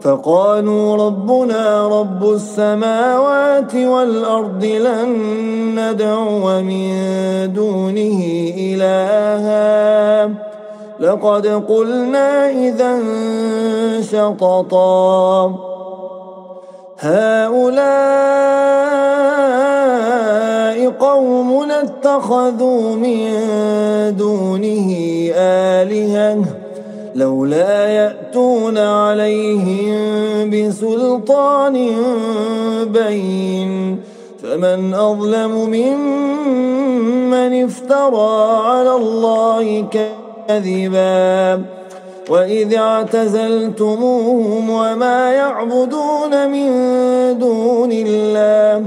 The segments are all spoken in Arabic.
فقالوا ربنا رب السماوات والأرض لن ندعو من دونه إلها. لقد قلنا إذا شططا. هؤلاء قوم اتخذوا من دونه آلهةً. لولا يأتون عليهم بسلطان بين. فمن أظلم ممن افترى على الله كذبا. وإذ اعتزلتموهم وما يعبدون من دون الله.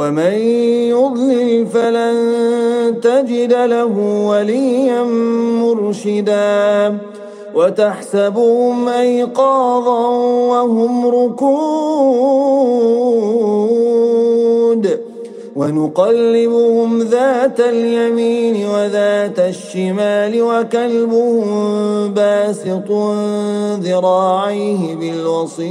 ومن يضلل فلن تجد له وليا مرشدا. وتحسبهم أيقاظا وهم ركود. ونقلبهم ذات اليمين وذات الشمال وكلبهم باسط ذراعيه بالوصيد.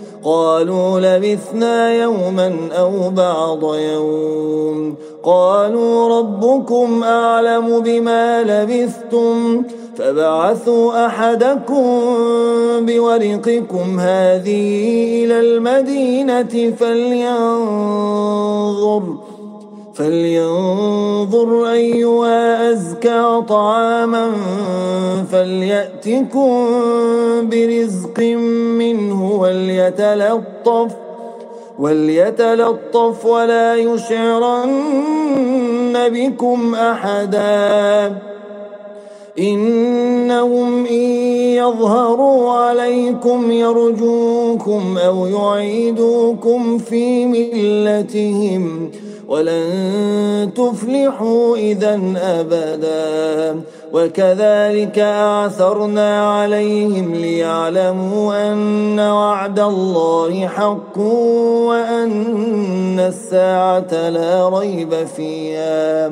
قالوا لبثنا يوما أو بعض يوم. قالوا ربكم أعلم بما لبثتم. فبعثوا أحدكم بورقكم هذه إلى المدينة فلينظر. فلينظر أيها أزكى طعاما فليأتكم برزق منه وليتلطف وليتلطف ولا يشعرن بكم أحدا. إنهم إن يظهروا عليكم يرجوكم أو يعيدوكم في ملتهم ولن تفلحوا إذا أبدا. وكذلك أعثرنا عليهم ليعلموا أن وعد الله حق وأن الساعة لا ريب فيها.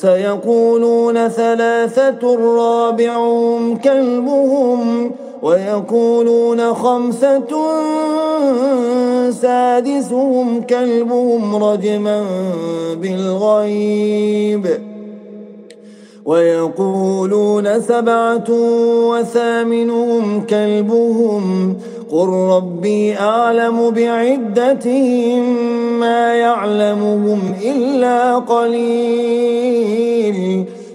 سيقولون ثلاثة رابعهم كلبهم ويقولون خمسة سادسهم كلبهم رجما بالغيب ويقولون سبعة وثامنهم كلبهم قل ربي أعلم بعدتهم ما يعلمهم إلا قليل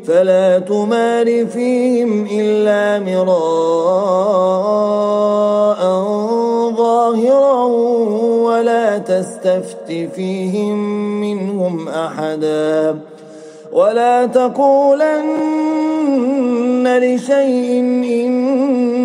فلا تمار فيهم إلا مراء ظاهرا ولا تستفت فيهم منهم أحدا ولا تقولن لشيء إني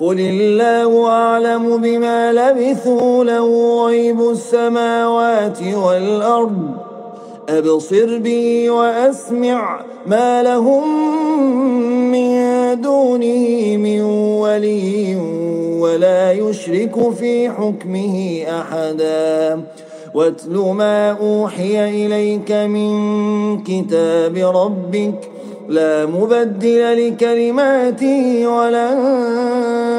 قل الله أعلم بما لبثوا له غيب السماوات والأرض. أبصر بي وأسمع ما لهم من دونه من ولي ولا يشرك في حكمه أحدا. واتل ما أوحي إليك من كتاب ربك. لا مبدل لكلماته ولن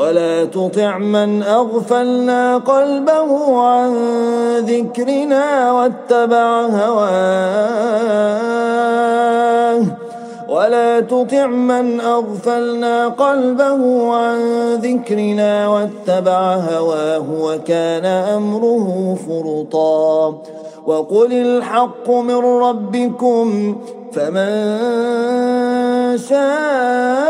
ولا تطع من أغفلنا قلبه عن ذكرنا واتبع هواه. ولا تطع من أغفلنا قلبه عن ذكرنا واتبع هواه وكان أمره فرطا. وقل الحق من ربكم فمن شاء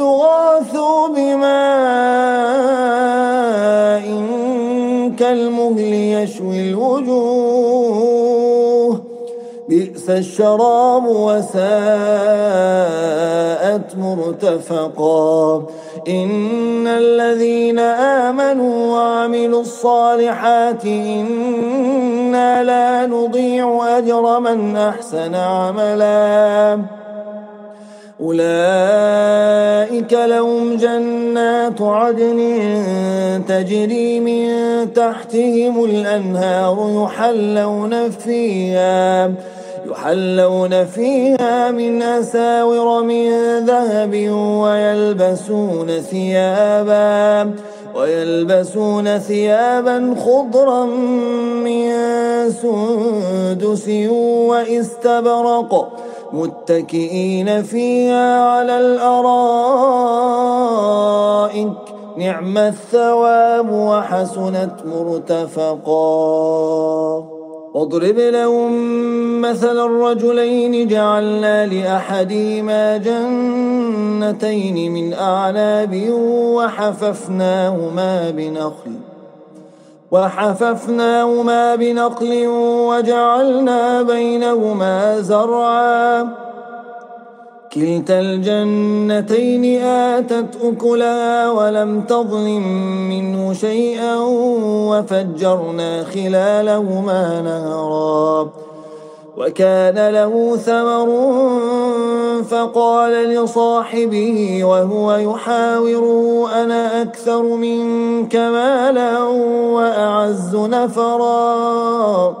بئس الشراب وساءت مرتفقا. إن الذين آمنوا وعملوا الصالحات إنا لا نضيع أجر من أحسن عملاً. أولئك لهم جنات عدن تجري من تحتهم الأنهار يحلون فيها. يحلون فيها من أساور من ذهب ويلبسون ثيابا ويلبسون ثيابا خضرا من سندس واستبرق متكئين فيها على الأرائك. نعم الثواب وحسنت مرتفقا. واضرب لهم مثل الرجلين جعلنا لأحدهما جنتين من أعناب وحففناهما بنخل وحففناهما بنقل وجعلنا بينهما زرعا. كلتا الجنتين آتت أكلها ولم تظلم منه شيئا وفجرنا خلالهما نهرا وكان له ثمر فقال لصاحبه وهو يحاوره أنا أكثر منك مالا وأعز نفرا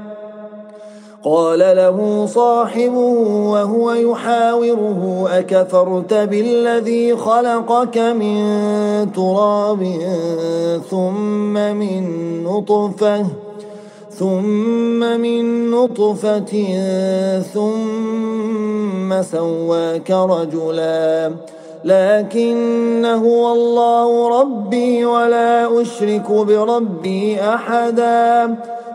قال له صاحبه وهو يحاوره أكفرت بالذي خلقك من تراب ثم من نطفة ثم من نطفة ثم سواك رجلا. لكن هو الله ربي ولا أشرك بربي أحدا.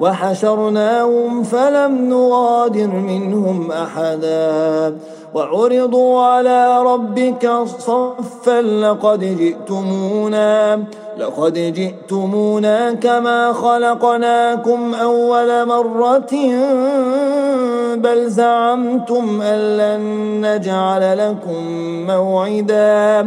وحشرناهم فلم نغادر منهم أحدا وعرضوا على ربك صفا لقد جئتمونا لقد جئتمونا كما خلقناكم أول مرة بل زعمتم أن لن نجعل لكم موعدا.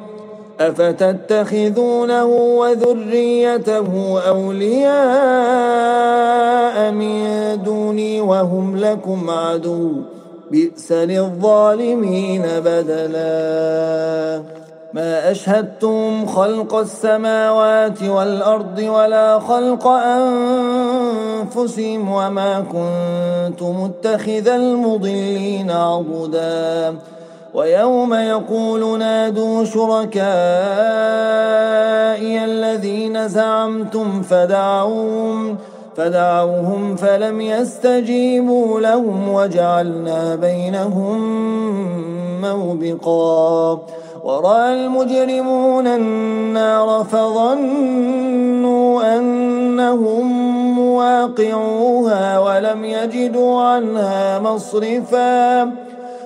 أفتتخذونه وذريته أولياء من دوني وهم لكم عدو بئس للظالمين بدلا ما أشهدتم خلق السماوات والأرض ولا خلق أنفسهم وما كنت متخذ المضلين عضداً ويوم يقول نادوا شركائي الذين زعمتم فدعوهم فدعوهم فلم يستجيبوا لهم وجعلنا بينهم موبقا. ورأى المجرمون النار فظنوا أنهم مواقعوها ولم يجدوا عنها مصرفا.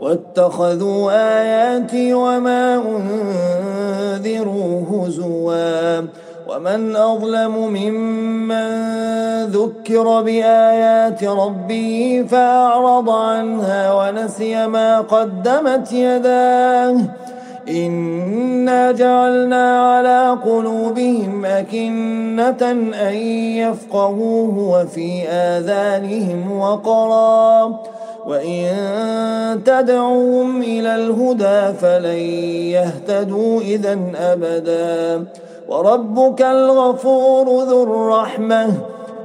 واتخذوا آياتي وما أنذروا هزوا ومن أظلم ممن ذكر بآيات ربه فأعرض عنها ونسي ما قدمت يداه إنا جعلنا على قلوبهم أكنة أن يفقهوه وفي آذانهم وقرا وإن تدعوهم إلى الهدى فلن يهتدوا إذا أبدا وربك الغفور ذو الرحمة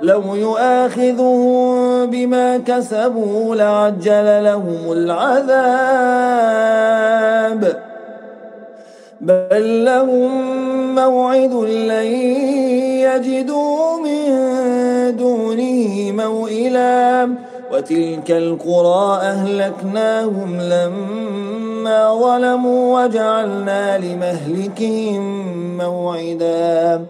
لو يؤاخذهم بما كسبوا لعجل لهم العذاب بل لهم موعد لن يجدوا من دونه موئلا وتلك القرى أهلكناهم لما ظلموا وجعلنا لمهلكهم موعدا.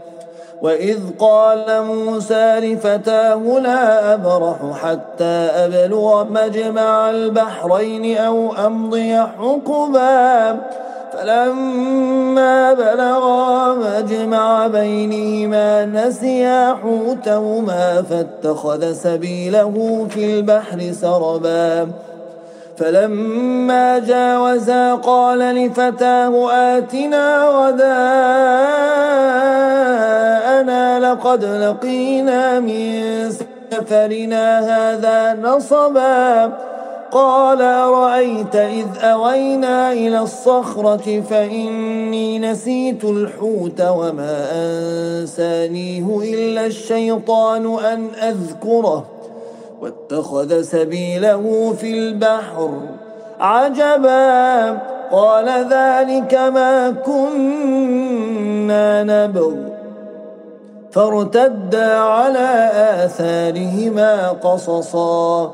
وإذ قال موسى لفتاه لا أبرح حتى أبلغ مجمع البحرين أو أمضي حقبا. فلما بلغا مجمع بينهما نسيا حوتهما فاتخذ سبيله في البحر سربا. فلما جاوزا قال لفتاه آتنا غداءنا لقد لقينا من سفرنا هذا نصبا. قال أرأيت إذ أوينا إلى الصخرة فإني نسيت الحوت وما أنسانيه إلا الشيطان أن أذكره واتخذ سبيله في البحر عجبا قال ذلك ما كنا نبغ فارتدا على آثارهما قصصا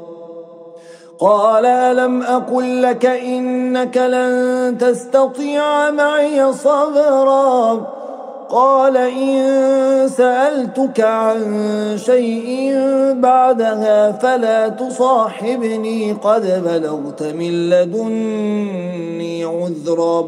قال ألم أقل لك إنك لن تستطيع معي صبرا قال إن سألتك عن شيء بعدها فلا تصاحبني قد بلغت من لدني عذرا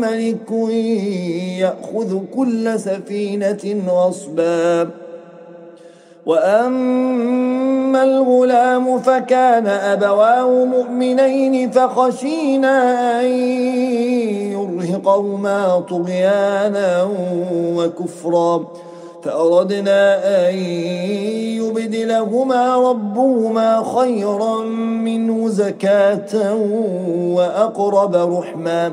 ملك يأخذ كل سفينة غصبا. وأما الغلام فكان أبواه مؤمنين فخشينا أن يرهقهما طغيانا وكفرا. فأردنا أن يبدلهما ربهما خيرا منه زكاة وأقرب رحما.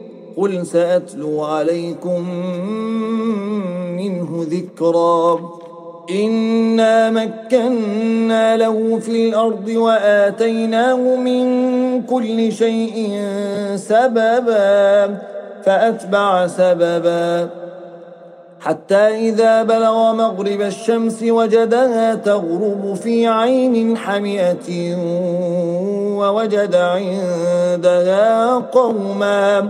قل سأتلو عليكم منه ذكرا. إنا مكنا له في الأرض وآتيناه من كل شيء سببا فأتبع سببا. حتى إذا بلغ مغرب الشمس وجدها تغرب في عين حمئة ووجد عندها قوما.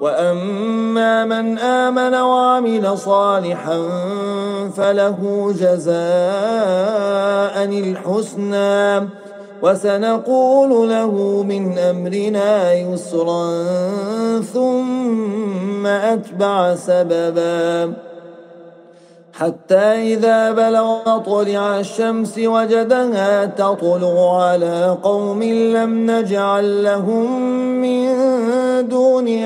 وأما من آمن وعمل صالحا فله جزاء الحسنى وسنقول له من أمرنا يسرا ثم أتبع سببا. حتى إذا بلغ طلع الشمس وجدها تطلع على قوم لم نجعل لهم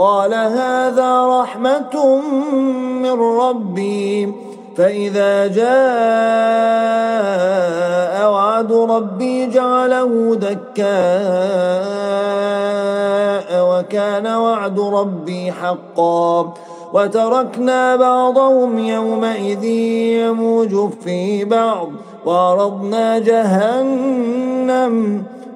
قال هذا رحمة من ربي. فإذا جاء وعد ربي جعله دكاء وكان وعد ربي حقا. وتركنا بعضهم يومئذ يموج في بعض وعرضنا جهنم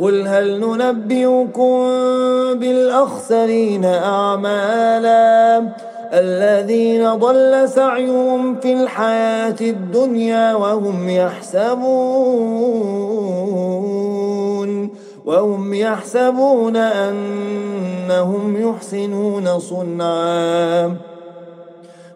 قل هل ننبئكم بالأخسرين أعمالا الذين ضل سعيهم في الحياة الدنيا وهم يحسبون وهم يحسبون أنهم يحسنون صنعا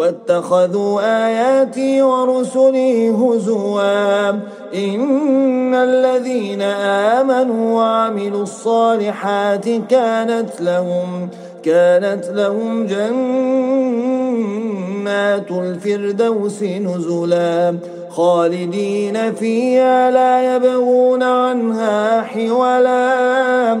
واتخذوا آياتي ورسلي هزوا. إن الذين آمنوا وعملوا الصالحات كانت لهم كانت لهم جنات الفردوس نزلا. خالدين فيها لا يبغون عنها حولا.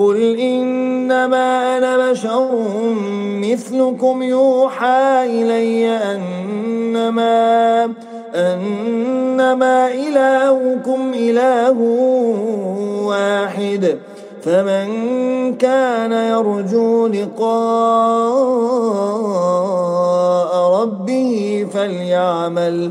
قل إنما أنا بشر مثلكم يوحى إلي أنما أنما إلهكم إله واحد فمن كان يرجو لقاء ربه فليعمل